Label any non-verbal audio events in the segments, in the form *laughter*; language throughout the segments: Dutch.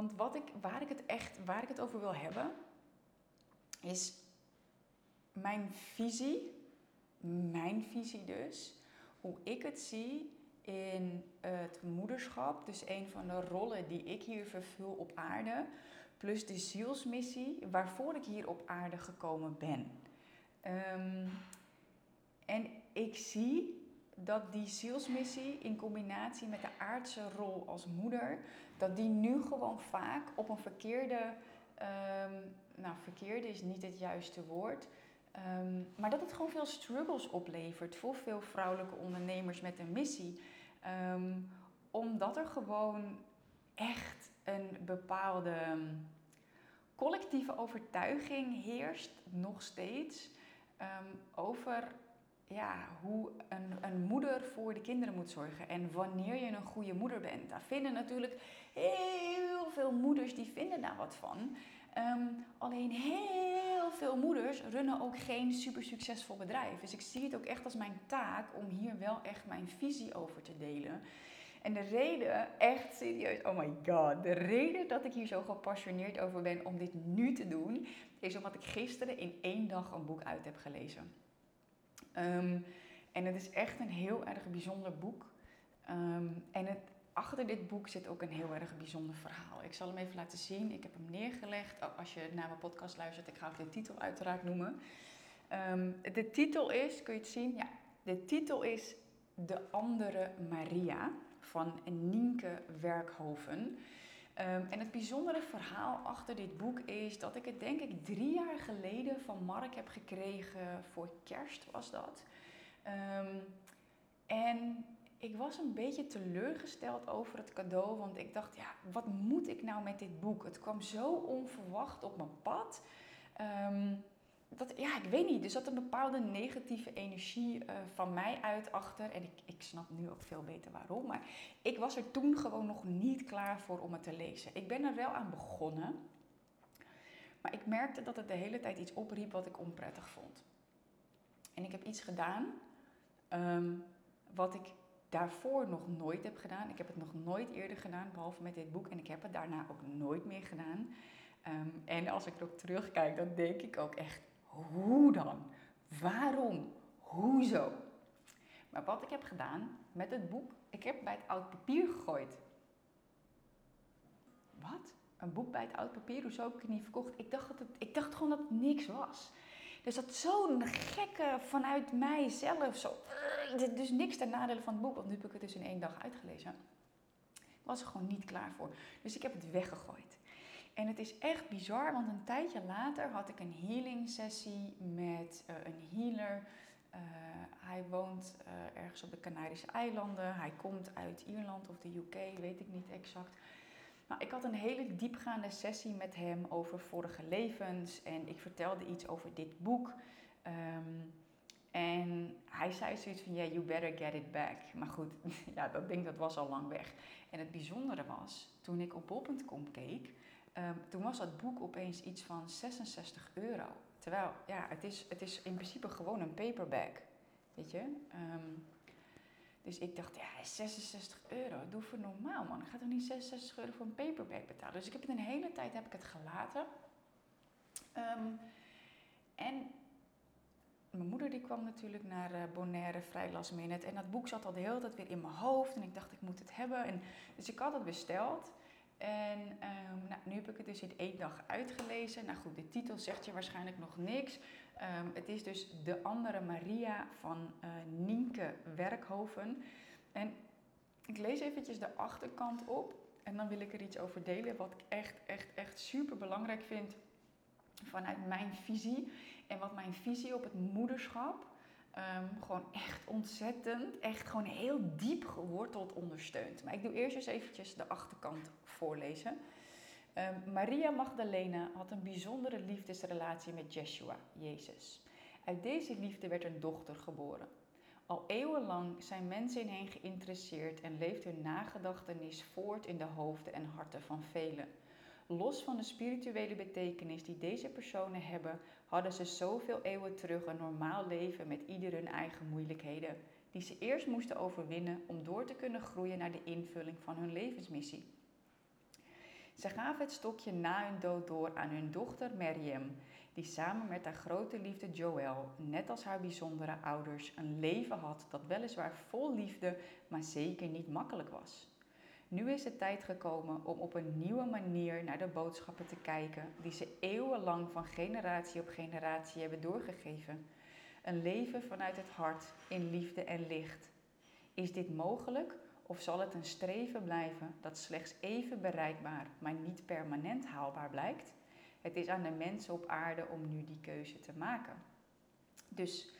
Want wat ik, waar ik het echt waar ik het over wil hebben, is mijn visie, mijn visie dus, hoe ik het zie in het moederschap. Dus een van de rollen die ik hier vervul op aarde. Plus de zielsmissie waarvoor ik hier op aarde gekomen ben. Ehm, en ik zie dat die zielsmissie in combinatie met de aardse rol als moeder, dat die nu gewoon vaak op een verkeerde, um, nou verkeerde is niet het juiste woord, um, maar dat het gewoon veel struggles oplevert voor veel vrouwelijke ondernemers met een missie. Um, omdat er gewoon echt een bepaalde collectieve overtuiging heerst, nog steeds, over ja, hoe een, een moeder voor de kinderen moet zorgen. En wanneer je een goede moeder bent. Daar vinden natuurlijk heel veel moeders die vinden daar wat van. Um, alleen heel veel moeders runnen ook geen super succesvol bedrijf. Dus ik zie het ook echt als mijn taak om hier wel echt mijn visie over te delen. En de reden, echt serieus, oh my god, de reden dat ik hier zo gepassioneerd over ben om dit nu te doen, is omdat ik gisteren in één dag een boek uit heb gelezen. Um, en het is echt een heel erg bijzonder boek. Um, en achter dit boek zit ook een heel erg bijzonder verhaal. Ik zal hem even laten zien. Ik heb hem neergelegd. Als je naar mijn podcast luistert, ik ga ook de titel uiteraard noemen. Um, de titel is, kun je het zien? Ja, de titel is De Andere Maria van Nienke Werkhoven. Um, en het bijzondere verhaal achter dit boek is dat ik het denk ik drie jaar geleden van Mark heb gekregen. Voor kerst was dat. Um, en ik was een beetje teleurgesteld over het cadeau. Want ik dacht, ja, wat moet ik nou met dit boek? Het kwam zo onverwacht op mijn pad. Um, dat, ja, ik weet niet. Er zat een bepaalde negatieve energie uh, van mij uit achter. En ik, ik snap nu ook veel beter waarom. Maar ik was er toen gewoon nog niet klaar voor om het te lezen. Ik ben er wel aan begonnen. Maar ik merkte dat het de hele tijd iets opriep wat ik onprettig vond. En ik heb iets gedaan um, wat ik daarvoor nog nooit heb gedaan. Ik heb het nog nooit eerder gedaan, behalve met dit boek. En ik heb het daarna ook nooit meer gedaan. Um, en als ik erop terugkijk, dan denk ik ook echt, hoe dan? Waarom? Hoezo? Maar wat ik heb gedaan met het boek, ik heb bij het oud papier gegooid. Wat? Een boek bij het oud papier? Hoezo heb ik het niet verkocht? Ik dacht, dat ik dacht gewoon dat het niks was. Dus dat zo'n gekke vanuit mijzelf, zo, uh, dus niks ten nadele van het boek, want nu heb ik het dus in één dag uitgelezen. Ik was er gewoon niet klaar voor. Dus ik heb het weggegooid. En het is echt bizar, want een tijdje later had ik een healing sessie met uh, een healer. Uh, hij woont uh, ergens op de Canarische eilanden. Hij komt uit Ierland of de UK, weet ik niet exact. Nou, ik had een hele diepgaande sessie met hem over vorige levens en ik vertelde iets over dit boek. Um, en hij zei zoiets van, yeah, you better get it back. Maar goed, *laughs* ja, dat ding dat was al lang weg. En het bijzondere was, toen ik op bol.com keek, um, toen was dat boek opeens iets van 66 euro. Terwijl, ja, het is, het is in principe gewoon een paperback, weet je. Um, dus ik dacht, ja, 66 euro, doe voor normaal man. Ik ga toch niet 66 euro voor een paperback betalen. Dus ik heb het een hele tijd heb ik het gelaten. Um, en mijn moeder die kwam natuurlijk naar uh, Bonaire vrij last minute. En dat boek zat al de hele tijd weer in mijn hoofd. En ik dacht, ik moet het hebben. En, dus ik had het besteld. En um, nou, nu heb ik het dus in één dag uitgelezen. Nou goed, de titel zegt je waarschijnlijk nog niks. Um, het is dus De Andere Maria van uh, Nienke Werkhoven. En ik lees eventjes de achterkant op. En dan wil ik er iets over delen wat ik echt, echt, echt super belangrijk vind vanuit mijn visie. En wat mijn visie op het moederschap um, gewoon echt ontzettend, echt gewoon heel diep geworteld ondersteunt. Maar ik doe eerst eens eventjes de achterkant voorlezen. Um, Maria Magdalena had een bijzondere liefdesrelatie met Yeshua, Jezus. Uit deze liefde werd een dochter geboren. Al eeuwenlang zijn mensen in hen geïnteresseerd en leeft hun nagedachtenis voort in de hoofden en harten van velen. Los van de spirituele betekenis die deze personen hebben, hadden ze zoveel eeuwen terug een normaal leven met ieder hun eigen moeilijkheden, die ze eerst moesten overwinnen om door te kunnen groeien naar de invulling van hun levensmissie. Ze gaven het stokje na hun dood door aan hun dochter Maryam, die samen met haar grote liefde Joël, net als haar bijzondere ouders, een leven had dat weliswaar vol liefde, maar zeker niet makkelijk was. Nu is de tijd gekomen om op een nieuwe manier naar de boodschappen te kijken die ze eeuwenlang van generatie op generatie hebben doorgegeven. Een leven vanuit het hart in liefde en licht. Is dit mogelijk of zal het een streven blijven dat slechts even bereikbaar, maar niet permanent haalbaar blijkt? Het is aan de mensen op aarde om nu die keuze te maken. Dus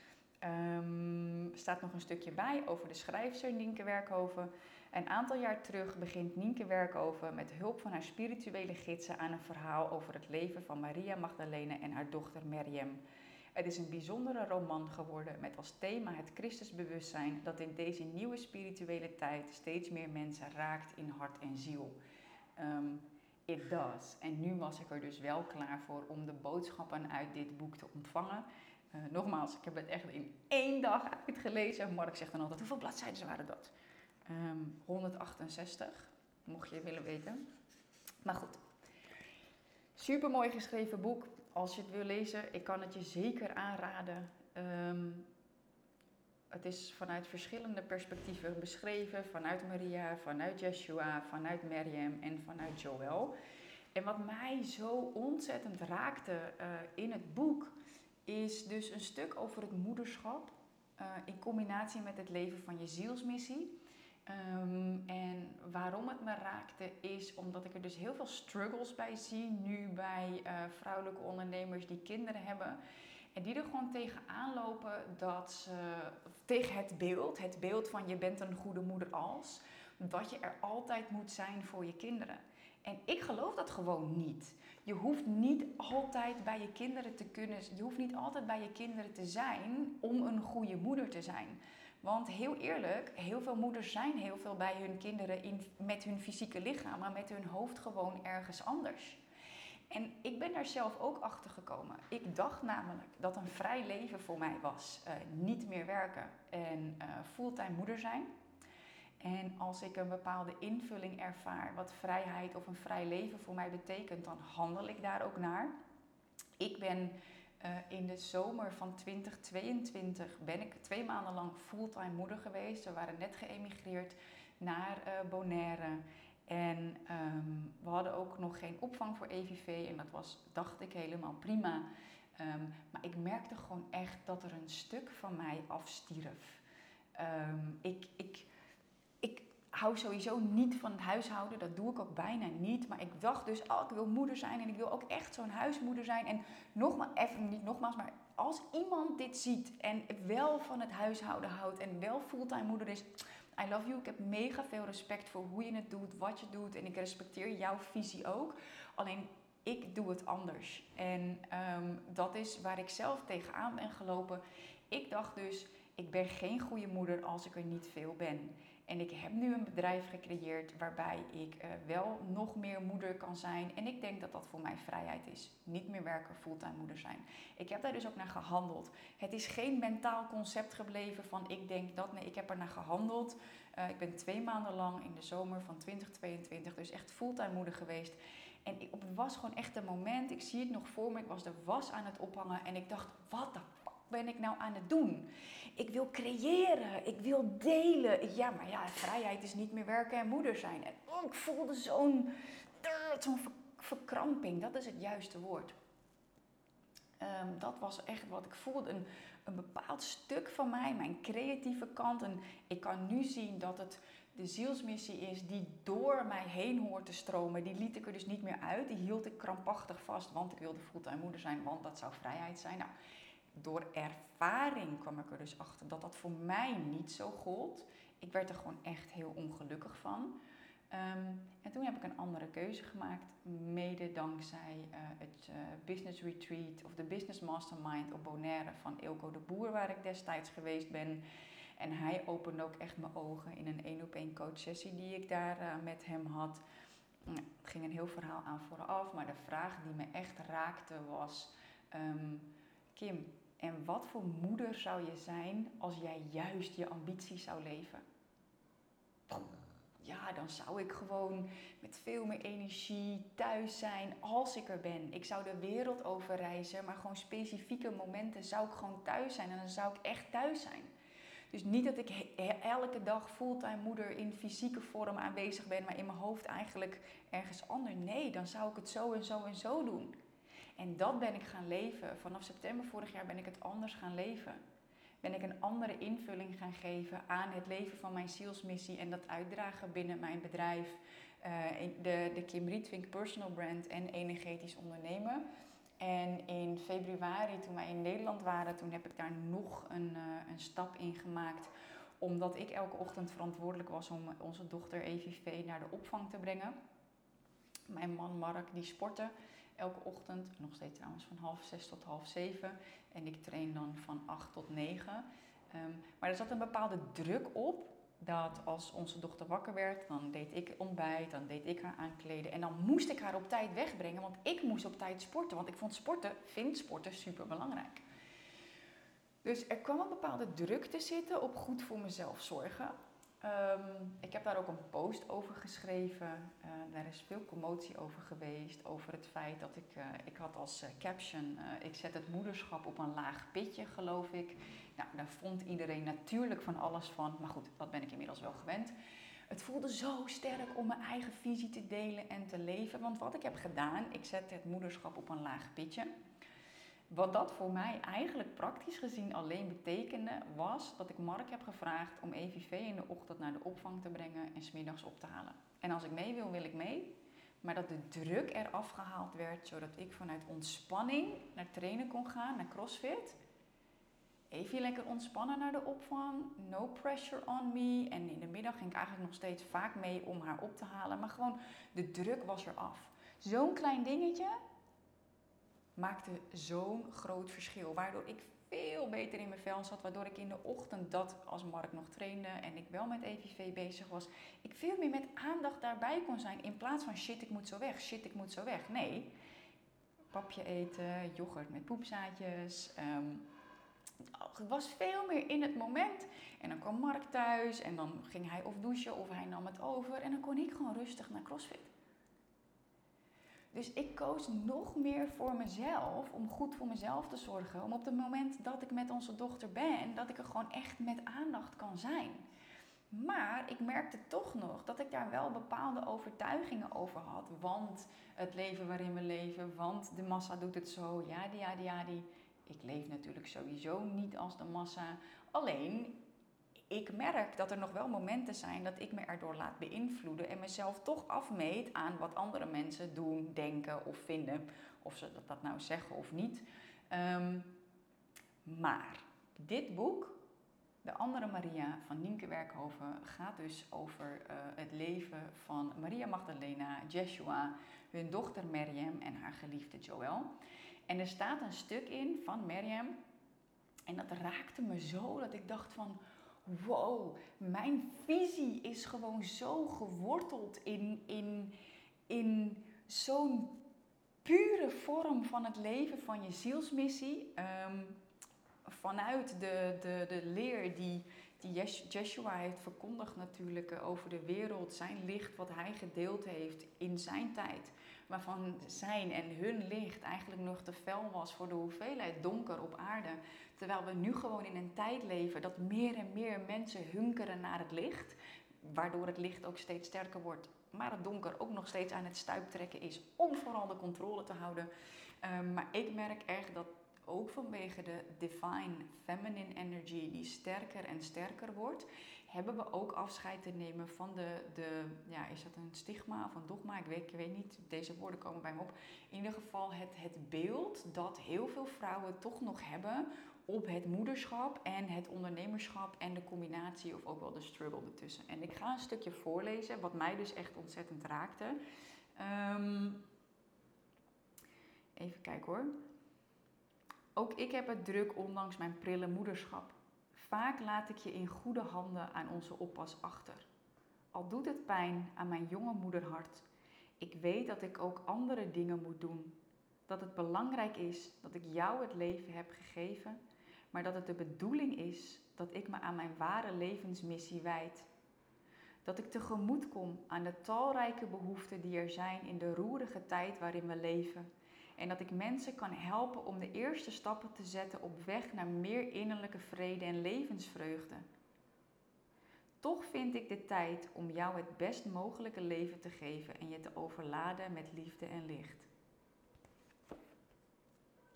um, staat nog een stukje bij over de schrijfster Nienke Werkhoven. Een aantal jaar terug begint Nienke Werkhoven met hulp van haar spirituele gidsen aan een verhaal over het leven van Maria Magdalene en haar dochter Miriam. Het is een bijzondere roman geworden met als thema het Christusbewustzijn dat in deze nieuwe spirituele tijd steeds meer mensen raakt in hart en ziel. Um, it does. En nu was ik er dus wel klaar voor om de boodschappen uit dit boek te ontvangen. Uh, nogmaals, ik heb het echt in één dag uitgelezen. Mark zegt dan altijd, hoeveel bladzijden waren dat? Um, ehm, 168, mocht je willen weten. Maar goed, super mooi geschreven boek. Als je het wil lezen, ik kan het je zeker aanraden. Um, het is vanuit verschillende perspectieven beschreven. Vanuit Maria, vanuit Yeshua, vanuit Miriam en vanuit Joel. En wat mij zo ontzettend raakte uh, in het boek, is dus een stuk over het moederschap. Uh, in combinatie met het leven van je zielsmissie. Um, en waarom het me raakte is omdat ik er dus heel veel struggles bij zie nu bij uh, vrouwelijke ondernemers die kinderen hebben. En die er gewoon tegenaan lopen dat ze, tegen het beeld, het beeld van je bent een goede moeder als, dat je er altijd moet zijn voor je kinderen. En ik geloof dat gewoon niet. Je hoeft niet altijd bij je kinderen te kunnen, je hoeft niet altijd bij je kinderen te zijn om een goede moeder te zijn. Want heel eerlijk, heel veel moeders zijn heel veel bij hun kinderen in, met hun fysieke lichaam, maar met hun hoofd gewoon ergens anders. En ik ben daar zelf ook achter gekomen. Ik dacht namelijk dat een vrij leven voor mij was uh, niet meer werken en uh, fulltime moeder zijn. En als ik een bepaalde invulling ervaar wat vrijheid of een vrij leven voor mij betekent, dan handel ik daar ook naar. Ik ben uh, in de zomer van 2022 ben ik twee maanden lang fulltime moeder geweest. We waren net geëmigreerd naar Bonaire. En um, we hadden ook nog geen opvang voor EVV en dat was, dacht ik, helemaal prima. Um, maar ik merkte gewoon echt dat er een stuk van mij afstierf. Ik, ik, ik hou sowieso niet van het huishouden, dat doe ik ook bijna niet. Maar ik dacht dus, oh, ik wil moeder zijn en ik wil ook echt zo'n huismoeder zijn. En nogmaals, niet nogmaals, maar als iemand dit ziet en wel van het huishouden houdt en wel fulltime moeder is, I love you. Ik heb mega veel respect voor hoe je het doet, wat je doet. En ik respecteer jouw visie ook. Alleen ik doe het anders. En um, dat is waar ik zelf tegenaan ben gelopen. Ik dacht dus, ik ben geen goede moeder als ik er niet veel ben. En ik heb nu een bedrijf gecreëerd waarbij ik uh, wel nog meer moeder kan zijn. En ik denk dat dat voor mij vrijheid is. Niet meer werken, fulltime moeder zijn. Ik heb daar dus ook naar gehandeld. Het is geen mentaal concept gebleven van ik denk dat. Nee, ik heb er naar gehandeld. Uh, ik ben twee maanden lang in de zomer van 2022 dus echt fulltime moeder geweest. En ik, het was gewoon echt een moment. Ik zie het nog voor me. Ik was de was aan het ophangen. En ik dacht, wat de ben ik nou aan het doen? Ik wil creëren, ik wil delen. Ja, maar ja, vrijheid is niet meer werken en moeder zijn. En oh, ik voelde zo'n zo'n verkramping, dat is het juiste woord. Um, dat was echt wat ik voelde. Een, een bepaald stuk van mij, mijn creatieve kant. En ik kan nu zien dat het de zielsmissie is die door mij heen hoort te stromen. Die liet ik er dus niet meer uit. Die hield ik krampachtig vast, want ik wilde fulltime moeder zijn, want dat zou vrijheid zijn. Nou, door ervaring kwam ik er dus achter dat dat voor mij niet zo gold. Ik werd er gewoon echt heel ongelukkig van. Um, en toen heb ik een andere keuze gemaakt, mede dankzij uh, het uh, Business Retreat of de Business Mastermind op Bonaire van Ilko de Boer, waar ik destijds geweest ben. En hij opende ook echt mijn ogen in een één op één coach sessie die ik daar uh, met hem had. het ging een heel verhaal aan vooraf, maar de vraag die me echt raakte was: um, Kim, en wat voor moeder zou je zijn als jij juist je ambities zou leven? ja, dan zou ik gewoon met veel meer energie thuis zijn als ik er ben. Ik zou de wereld over reizen, maar gewoon specifieke momenten zou ik gewoon thuis zijn en dan zou ik echt thuis zijn. Dus niet dat ik elke dag fulltime moeder in fysieke vorm aanwezig ben, maar in mijn hoofd eigenlijk ergens anders. Nee, dan zou ik het zo en zo en zo doen. En dat ben ik gaan leven. Vanaf september vorig jaar ben ik het anders gaan leven. Ben ik een andere invulling gaan geven aan het leven van mijn zielsmissie en dat uitdragen binnen mijn bedrijf. Uh, de, de Kim Rietvink Personal Brand en Energetisch Ondernemen. En in februari, toen wij in Nederland waren, toen heb ik daar nog een, uh, een stap in gemaakt. Omdat ik elke ochtend verantwoordelijk was om onze dochter EVV naar de opvang te brengen. Mijn man Mark, die sportte elke ochtend, nog steeds trouwens van half zes tot half zeven. En ik train dan van acht tot negen. Um, maar er zat een bepaalde druk op dat als onze dochter wakker werd, dan deed ik ontbijt, dan deed ik haar aankleden en dan moest ik haar op tijd wegbrengen, want ik moest op tijd sporten, want ik vond sporten, vind sporten super belangrijk. Dus er kwam een bepaalde druk te zitten op goed voor mezelf zorgen. Um, ik heb daar ook een post over geschreven. Daar is veel commotie over geweest. Over het feit dat ik, uh, ik had als uh, caption, ik zet het moederschap op een laag pitje, geloof ik. Nou, daar vond iedereen natuurlijk van alles van. Maar goed, dat ben ik inmiddels wel gewend. Het voelde zo sterk om mijn eigen visie te delen en te leven. Want wat ik heb gedaan, ik zet het moederschap op een laag pitje. Wat dat voor mij eigenlijk praktisch gezien alleen betekende, was dat ik Mark heb gevraagd om EVV in de ochtend naar de opvang te brengen en smiddags op te halen. En als ik mee wil, wil ik mee. Maar dat de druk eraf gehaald werd, zodat ik vanuit ontspanning naar trainen kon gaan, naar CrossFit. Even lekker ontspannen naar de opvang, no pressure on me. En in de middag ging ik eigenlijk nog steeds vaak mee om haar op te halen. Maar gewoon, de druk was eraf. Zo'n klein dingetje, maakte zo'n groot verschil. Waardoor ik veel beter in mijn vel zat. Waardoor ik in de ochtend dat als Mark nog trainde en ik wel met EVV bezig was. Ik veel meer met aandacht daarbij kon zijn. In plaats van shit ik moet zo weg, shit ik moet zo weg. Nee, papje eten, yoghurt met poepzaadjes. Um, ik was veel meer in het moment. En dan kwam Mark thuis en dan ging hij of douchen of hij nam het over. En dan kon ik gewoon rustig naar CrossFit. Dus ik koos nog meer voor mezelf, om goed voor mezelf te zorgen. Om op het moment dat ik met onze dochter ben, dat ik er gewoon echt met aandacht kan zijn. Maar ik merkte toch nog dat ik daar wel bepaalde overtuigingen over had. Want het leven waarin we leven, want de massa doet het zo, ja, die, ja, die, ja, die. Ik leef natuurlijk sowieso niet als de massa. Alleen, ik merk dat er nog wel momenten zijn dat ik me erdoor laat beïnvloeden en mezelf toch afmeet aan wat andere mensen doen, denken of vinden. Of ze dat, dat nou zeggen of niet. Um, maar dit boek, De andere Maria van Nienke Werkhoven, gaat dus over uh, het leven van Maria Magdalena, Jeshua, hun dochter Miriam en haar geliefde Joël. En er staat een stuk in van Miriam en dat raakte me zo dat ik dacht van wow, mijn visie is gewoon zo geworteld in, in, in zo'n pure vorm van het leven van je zielsmissie. Um, vanuit de, de, de leer die, die Jeshua heeft verkondigd natuurlijk eh, over de wereld, zijn licht wat hij gedeeld heeft in zijn tijd. Waarvan zijn en hun licht eigenlijk nog te fel was voor de hoeveelheid donker op aarde. Terwijl we nu gewoon in een tijd leven dat meer en meer mensen hunkeren naar het licht. Waardoor het licht ook steeds sterker wordt, maar het donker ook nog steeds aan het stuiptrekken is om vooral de controle te houden. Um, maar ik merk echt dat ook vanwege de divine feminine energy die sterker en sterker wordt, hebben we ook afscheid te nemen van de, de ja, is dat een stigma of een dogma? Ik weet, ik weet niet, deze woorden komen bij me op. In ieder geval het, het beeld dat heel veel vrouwen toch nog hebben op het moederschap en het ondernemerschap en de combinatie of ook wel de struggle ertussen. En ik ga een stukje voorlezen, wat mij dus echt ontzettend raakte. Um, even kijken hoor. Ook ik heb het druk ondanks mijn prille moederschap. Vaak laat ik je in goede handen aan onze oppas achter. Al doet het pijn aan mijn jonge moederhart. Ik weet dat ik ook andere dingen moet doen. Dat het belangrijk is dat ik jou het leven heb gegeven, maar dat het de bedoeling is dat ik me aan mijn ware levensmissie wijd. Dat ik tegemoet kom aan de talrijke behoeften die er zijn in de roerige tijd waarin we leven. En dat ik mensen kan helpen om de eerste stappen te zetten op weg naar meer innerlijke vrede en levensvreugde. Toch vind ik de tijd om jou het best mogelijke leven te geven en je te overladen met liefde en licht.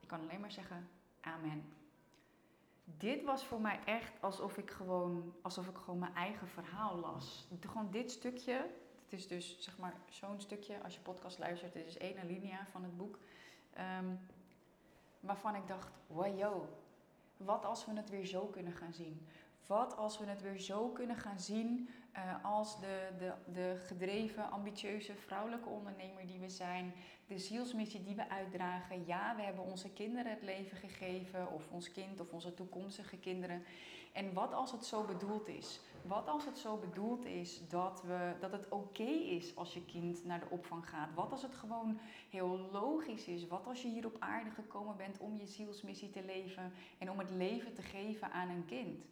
Ik kan alleen maar zeggen: Amen. Dit was voor mij echt alsof ik gewoon, alsof ik gewoon mijn eigen verhaal las. Gewoon dit stukje, het is dus zeg maar zo'n stukje, als je podcast luistert, dit is één alinea van het boek. Um, waarvan ik dacht, wow, wat als we het weer zo kunnen gaan zien? Wat als we het weer zo kunnen gaan zien uh, als de, de, de gedreven, ambitieuze vrouwelijke ondernemer die we zijn, de zielsmissie die we uitdragen. Ja, we hebben onze kinderen het leven gegeven, of ons kind of onze toekomstige kinderen. En wat als het zo bedoeld is? Wat als het zo bedoeld is dat, we, dat het oké is als je kind naar de opvang gaat? Wat als het gewoon heel logisch is? Wat als je hier op aarde gekomen bent om je zielsmissie te leven en om het leven te geven aan een kind?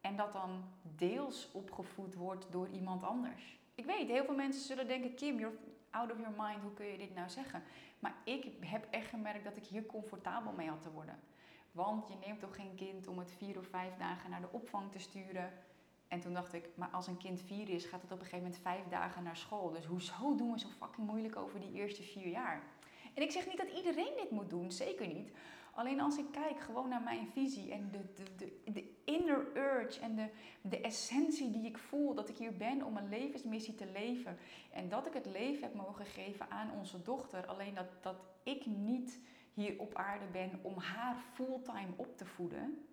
En dat dan deels opgevoed wordt door iemand anders. Ik weet, heel veel mensen zullen denken: Kim, you're out of your mind, hoe kun je dit nou zeggen? Maar ik heb echt gemerkt dat ik hier comfortabel mee had te worden. Want je neemt toch geen kind om het vier of vijf dagen naar de opvang te sturen. En toen dacht ik, maar als een kind vier is, gaat het op een gegeven moment vijf dagen naar school. Dus hoezo doen we zo fucking moeilijk over die eerste vier jaar? En ik zeg niet dat iedereen dit moet doen, zeker niet. Alleen als ik kijk gewoon naar mijn visie en de, de, de, de inner urge en de, de essentie die ik voel dat ik hier ben om een levensmissie te leven. En dat ik het leven heb mogen geven aan onze dochter. Alleen dat, dat ik niet hier op aarde ben om haar fulltime op te voeden.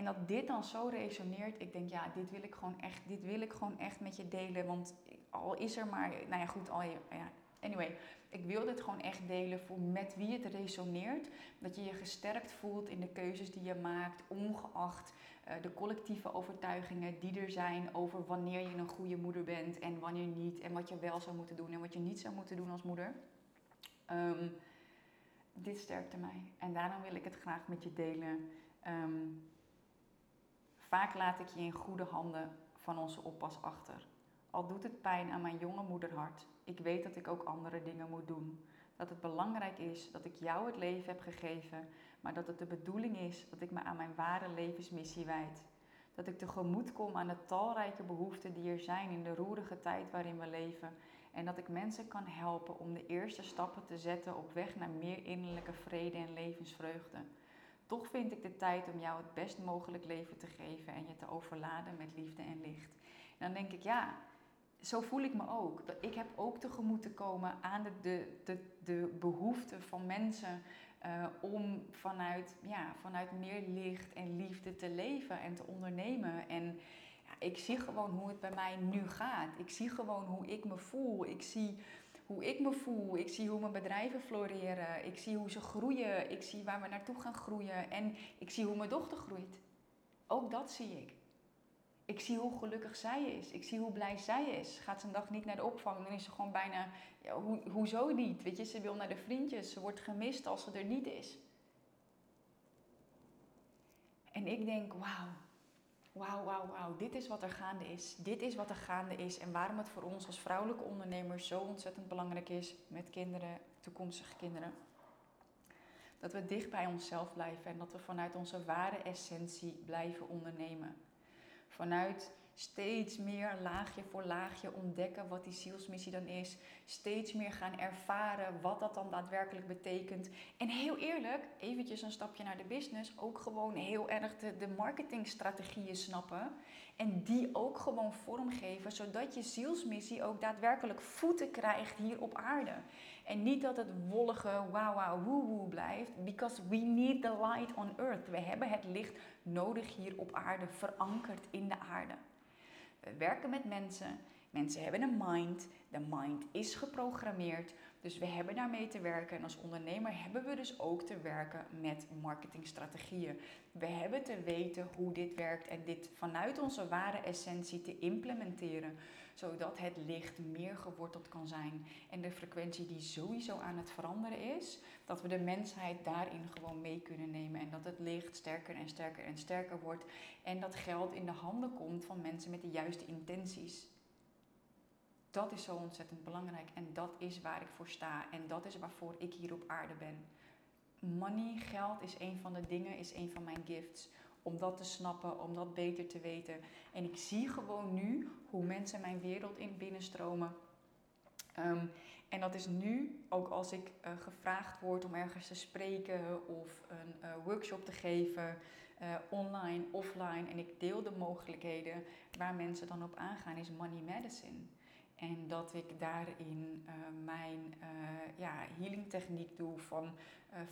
En dat dit dan zo resoneert, ik denk ja, dit wil ik gewoon echt, dit wil ik gewoon echt met je delen. Want al is er maar, nou ja goed, al, ja, anyway, ik wil dit gewoon echt delen voor met wie het resoneert. Dat je je gesterkt voelt in de keuzes die je maakt, ongeacht uh, de collectieve overtuigingen die er zijn over wanneer je een goede moeder bent en wanneer niet. En wat je wel zou moeten doen en wat je niet zou moeten doen als moeder. Um, dit sterkte mij en daarom wil ik het graag met je delen. Um, vaak laat ik je in goede handen van onze oppas achter. Al doet het pijn aan mijn jonge moederhart, ik weet dat ik ook andere dingen moet doen. Dat het belangrijk is dat ik jou het leven heb gegeven, maar dat het de bedoeling is dat ik me aan mijn ware levensmissie wijd. Dat ik tegemoet kom aan de talrijke behoeften die er zijn in de roerige tijd waarin we leven. En dat ik mensen kan helpen om de eerste stappen te zetten op weg naar meer innerlijke vrede en levensvreugde. Toch vind ik de tijd om jou het best mogelijk leven te geven en je te overladen met liefde en licht. Dan denk ik, ja, zo voel ik me ook. Ik heb ook tegemoet te komen aan de, de, de, de behoeften van mensen uh, om vanuit, ja, vanuit meer licht en liefde te leven en te ondernemen. En ja, ik zie gewoon hoe het bij mij nu gaat. Ik zie gewoon hoe ik me voel. Ik zie hoe ik me voel. Ik zie hoe mijn bedrijven floreren. Ik zie hoe ze groeien. Ik zie waar we naartoe gaan groeien. En ik zie hoe mijn dochter groeit. Ook dat zie ik. Ik zie hoe gelukkig zij is. Ik zie hoe blij zij is. Gaat ze een dag niet naar de opvang, dan is ze gewoon bijna... Hoezo niet? Weet je, ze wil naar de vriendjes. Ze wordt gemist als ze er niet is. En ik denk, wauw. Wauw, wauw, wauw. Dit is wat er gaande is. Dit is wat er gaande is. En waarom het voor ons als vrouwelijke ondernemers zo ontzettend belangrijk is met kinderen, toekomstige kinderen. Dat we dicht bij onszelf blijven en dat we vanuit onze ware essentie blijven ondernemen vanuit steeds meer laagje voor laagje ontdekken wat die zielsmissie dan is. Steeds meer gaan ervaren wat dat dan daadwerkelijk betekent. En heel eerlijk, eventjes een stapje naar de business, ook gewoon heel erg de, marketingstrategieën snappen. En die ook gewoon vormgeven, zodat je zielsmissie ook daadwerkelijk voeten krijgt hier op aarde. En niet dat het wollige wow wow woo woo blijft, because we need the light on earth. We hebben het licht nodig hier op aarde, verankerd in de aarde. We werken met mensen. Mensen hebben een mind. De mind is geprogrammeerd. Dus we hebben daarmee te werken. En als ondernemer hebben we dus ook te werken met marketingstrategieën. We hebben te weten hoe dit werkt en dit vanuit onze ware essentie te implementeren. Zodat het licht meer geworteld kan zijn. En de frequentie die sowieso aan het veranderen is, dat we de mensheid daarin gewoon mee kunnen nemen. En dat het licht sterker en sterker en sterker wordt. En dat geld in de handen komt van mensen met de juiste intenties. Dat is zo ontzettend belangrijk en dat is waar ik voor sta en dat is waarvoor ik hier op aarde ben. Money, geld is een van de dingen, is een van mijn gifts. Om dat te snappen, om dat beter te weten. En ik zie gewoon nu hoe mensen mijn wereld in binnenstromen. Ehm, en dat is nu, ook als ik uh, gevraagd word om ergens te spreken of een uh, workshop te geven, uh, online, offline. En ik deel de mogelijkheden waar mensen dan op aangaan, is money medicine. En dat ik daarin mijn ja, healing techniek doe van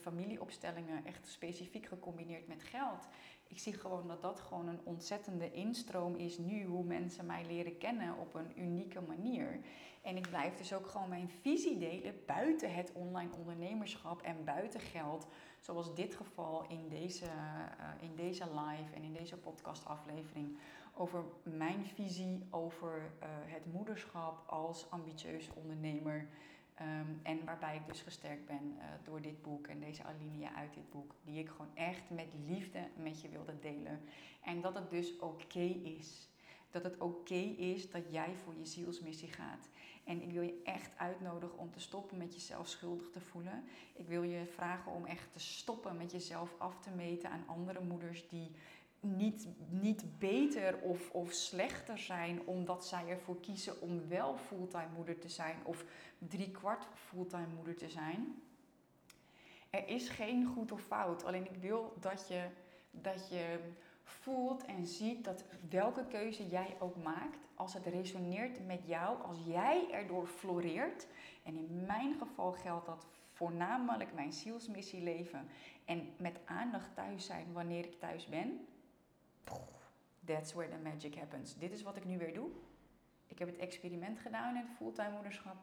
familieopstellingen, echt specifiek gecombineerd met geld. Ik zie gewoon dat dat gewoon een ontzettende instroom is nu, hoe mensen mij leren kennen op een unieke manier. En ik blijf dus ook gewoon mijn visie delen buiten het online ondernemerschap en buiten geld. Zoals dit geval in deze, in deze live en in deze podcastaflevering over mijn visie over uh, het moederschap als ambitieus ondernemer. Um, en waarbij ik dus gesterkt ben uh, door dit boek en deze alinea uit dit boek, die ik gewoon echt met liefde met je wilde delen. En dat het dus oké is. Dat het oké is dat jij voor je zielsmissie gaat. En ik wil je echt uitnodigen om te stoppen met jezelf schuldig te voelen. Ik wil je vragen om echt te stoppen met jezelf af te meten aan andere moeders die niet, niet beter of, of slechter zijn omdat zij ervoor kiezen om wel fulltime moeder te zijn of driekwart fulltime moeder te zijn. Er is geen goed of fout. Alleen ik wil dat je, dat je voelt en ziet dat welke keuze jij ook maakt, als het resoneert met jou, als jij erdoor floreert. En in mijn geval geldt dat voornamelijk mijn zielsmissie leven en met aandacht thuis zijn wanneer ik thuis ben That's where the magic happens. Dit is wat ik nu weer doe. Ik heb het experiment gedaan in het fulltime moederschap.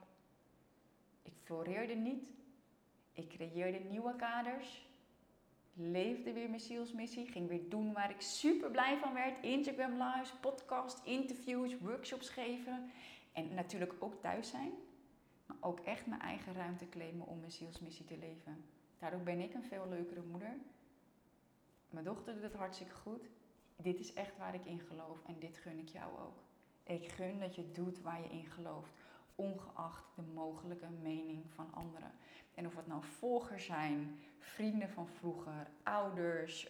Ik floreerde niet. Ik creëerde nieuwe kaders. Leefde weer mijn zielsmissie. Ging weer doen waar ik super blij van werd. Instagram lives, podcast, interviews, workshops geven. En natuurlijk ook thuis zijn. Maar ook echt mijn eigen ruimte claimen om mijn zielsmissie te leven. Daardoor ben ik een veel leukere moeder. Mijn dochter doet het hartstikke goed dit is echt waar ik in geloof en dit gun ik jou ook. Ik gun dat je doet waar je in gelooft, ongeacht de mogelijke mening van anderen. En of het nou volgers zijn, vrienden van vroeger, ouders,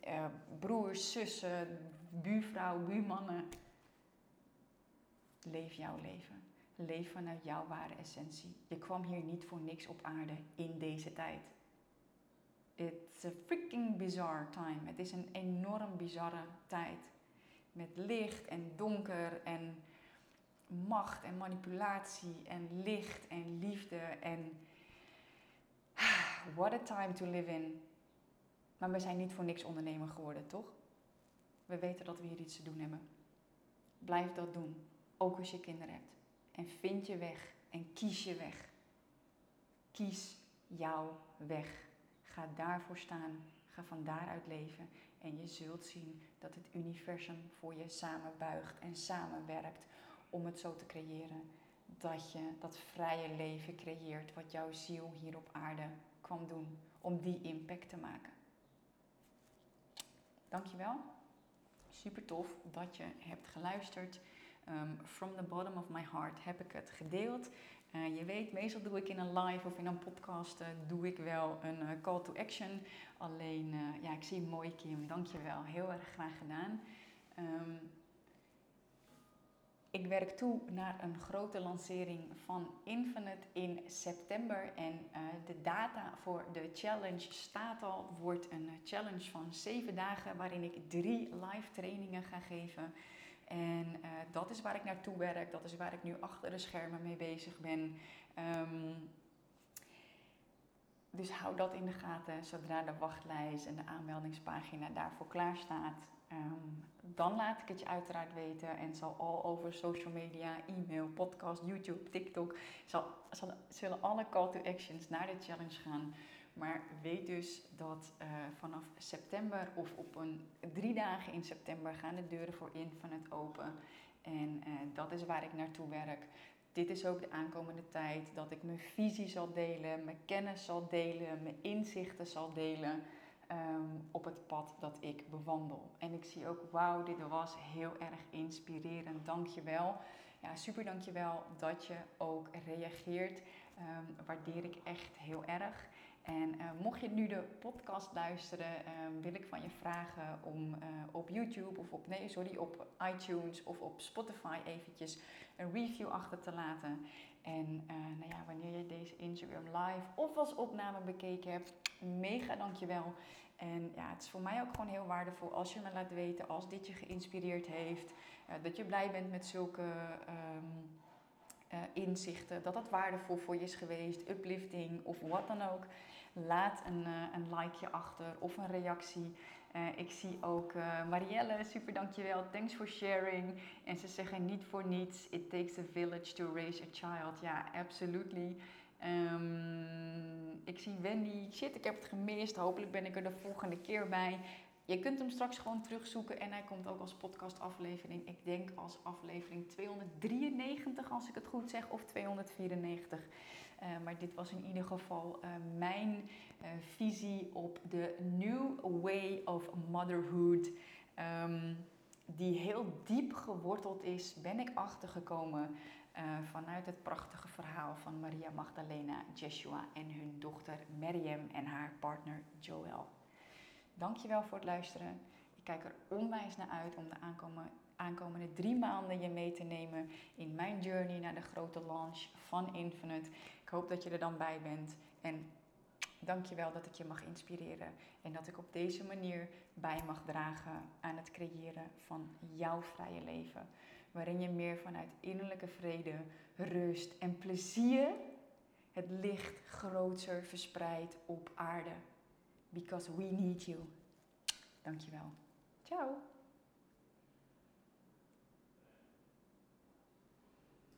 eh, broers, zussen, buurvrouw, buurmannen. Leef jouw leven. Leef vanuit jouw ware essentie. Je kwam hier niet voor niks op aarde in deze tijd. It's a freaking bizarre time. Het is een enorm bizarre tijd. Met licht en donker en macht en manipulatie en licht en liefde en *sighs* what a time to live in. Maar we zijn niet voor niks ondernemer geworden, toch? We weten dat we hier iets te doen hebben. Blijf dat doen, ook als je kinderen hebt. En vind je weg en kies je weg. Kies jouw weg. Ga daarvoor staan. Ga van daaruit leven. En je zult zien dat het universum voor je samenbuigt en samenwerkt om het zo te creëren dat je dat vrije leven creëert wat jouw ziel hier op aarde kwam doen om die impact te maken. Dankjewel. Super tof dat je hebt geluisterd. Um, from the bottom of my heart heb ik het gedeeld. Uh, je weet, meestal doe ik in een live of in een podcast uh, doe ik wel een uh, call to action. Alleen, ja, ik zie een mooie Kim. Dankjewel. Heel erg graag gedaan. Um, ik werk toe naar een grote lancering van Infinite in september. En de data voor de challenge staat al. Wordt een challenge van zeven dagen waarin ik drie live trainingen ga geven. En uh, dat is waar ik naartoe werk. Dat is waar ik nu achter de schermen mee bezig ben. Um, dus hou dat in de gaten. Zodra de wachtlijst en de aanmeldingspagina daarvoor klaar staat, um, dan laat ik het je uiteraard weten. En zal al over social media, e-mail, podcast, YouTube, TikTok, zal, zullen alle call to actions naar de challenge gaan. Maar weet dus dat uh, vanaf september of op een drie dagen in september gaan de deuren voor Infinite open. En eh, dat is waar ik naartoe werk. Dit is ook de aankomende tijd dat ik mijn visie zal delen, mijn kennis zal delen, mijn inzichten zal delen ehm, op het pad dat ik bewandel. En ik zie ook, wauw, dit was heel erg inspirerend. Dank je wel. Ja, super dankjewel dat je ook reageert. Um, waardeer ik echt heel erg. En uh, mocht je nu de podcast luisteren, uh, wil ik van je vragen om uh, op YouTube of op, nee, sorry, op iTunes of op Spotify eventjes een review achter te laten. En nou ja, wanneer je deze Instagram live of als opname bekeken hebt, mega dankjewel. En ja, het is voor mij ook gewoon heel waardevol als je me laat weten als dit je geïnspireerd heeft. dat je blij bent met zulke um, inzichten. Dat dat waardevol voor je is geweest, uplifting of wat dan ook. Laat een, uh, een likeje achter of een reactie. Uh, ik zie ook uh, Marielle, super dankjewel. Thanks for sharing. En ze zeggen niet voor niets. It takes a village to raise a child. Ja, absolutely. Um, ik zie Wendy. Shit, ik heb het gemist. Hopelijk ben ik er de volgende keer bij. Je kunt hem straks gewoon terugzoeken en hij komt ook als podcastaflevering. Ik denk als aflevering 293 als ik het goed zeg, of 294. Uh, maar dit was in ieder geval uh, mijn uh, visie op de new way of motherhood. Um, die heel diep geworteld is, ben ik achtergekomen vanuit het prachtige verhaal van Maria Magdalena, Jeshua en hun dochter Miriam en haar partner Joel. Dankjewel voor het luisteren. Ik kijk er onwijs naar uit om de aankomende, aankomende drie maanden je mee te nemen in mijn journey naar de grote launch van Infinite. Ik hoop dat je er dan bij bent. En dankjewel dat ik je mag inspireren. En dat ik op deze manier bij mag dragen aan het creëren van jouw vrije leven. Waarin je meer vanuit innerlijke vrede, rust en plezier het licht groter verspreidt op aarde. Because we need you. Dankjewel. Ciao.